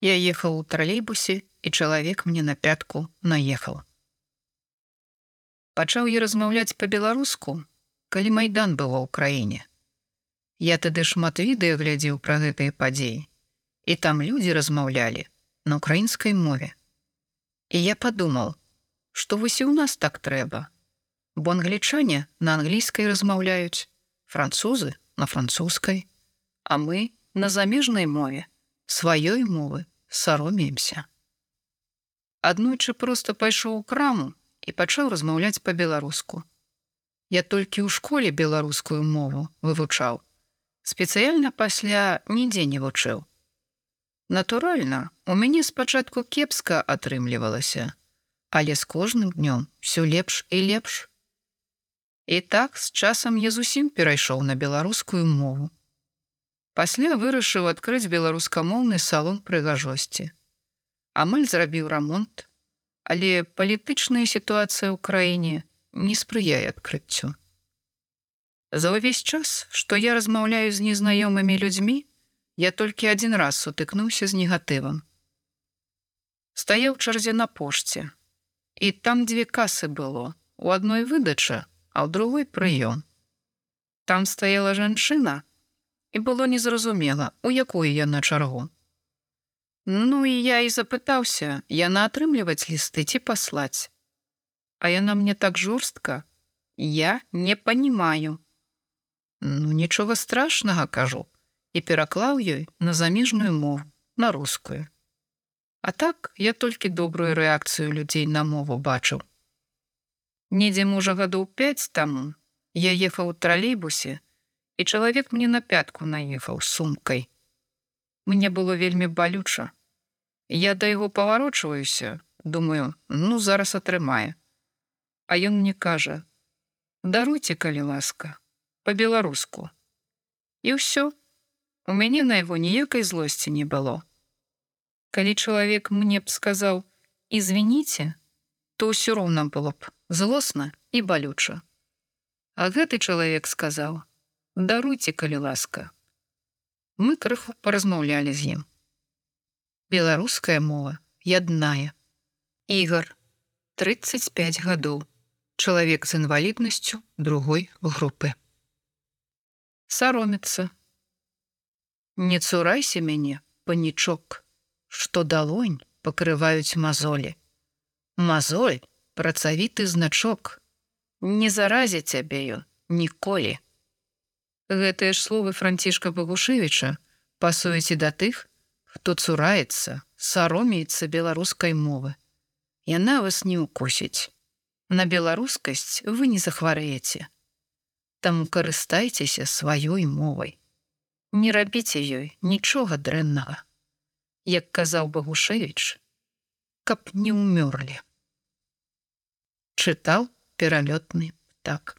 Я ехаў у тралейбусе, і чалавек мне на пятку наехаў. Пачаў я размаўляць па-беларуску, калі майдан было ў краіне. Я тады шмат відэа глядзеў пра гэтыя падзеі, і там людзі размаўлялі на украінскай мове. І я падумаў, што вось і ў нас так трэба, бо англічане на англійскай размаўляюць, французы на французскай, а мы на замежнай мове сваёй мовы саромеемся. Аднойчы проста пайшоў у краму і пачаў размаўляць па-беларуску. Я толькі ў школе беларускую мову вывучаў. Спецыяльна пасля нідзе не вучыў. Натуральна, у мяне спачатку кепска атрымлівалася, але з кожным днём все лепш і лепш. І так з часам я зусім перайшоў на беларускую мову. Пасля вырашыў адкрыць беларускамоўны салон прыгажосці. Амаль зрабіў рамонт, але палітычная сітуацыя ў краіне не спрыяе адкрыццю. За ўвесь час, што я размаўляю з незнаёмымі людзьмі, я толькі адзін раз сутыкнуўся з негатывам. Стаяў чарзе на пошце, і там дзве касы было, у адной выдача, а ў другой прыём. Там стаяла жанчына, і было незразумела, у якую яна чаргу. Ну і я і запытаўся, яна атрымліваць лісты ці паслаць. А яна мне так жорстка, я не понимаю. Ну нічога страшнага кажу і пераклаў ёй на замежную мову на рускую. А так я толькі добрую рэакцыю людзей на мову бачыў. Недзе можа гадоў 5 таму я ехаў у тралейбусе, і чалавек мне на пятку наехаў сумкай. Мне было вельмі балюча. Я да яго паварочваюся, думаю, ну зараз атрымае. А ён мне кажа: даруйте, калі ласка, по-беларуску. І ўсё, у мяне на яго ніякай злосці не было. Калі чалавек мне б сказаў: извините, то ўсё роўна было б злосна і балюча. А гэты чалавек сказаў: даруйте, калі ласка. Мы крыху паразмаўлялі з ім беларуская мова ядная. Ігар 35 гадоў чалавек з інваліднасцю другой групы саромецца не цурайся мяне панічок. Што далонь пакрываюць мазолі мазоль працавіты значок. Не заразе цябе ён ніколі гэтыя ж словы францішка багушевіча пасуеце да тых хто цураецца, саромеецца беларускай мовы. Яна вас не укусіць. На беларускасць вы не захварэеце. Таму карыстайцеся сваёй мовай. Не рабіце ёй нічога дрэннага. Як казаў Багушевіч, каб не ўмёрлі. Чытаў пералётны так.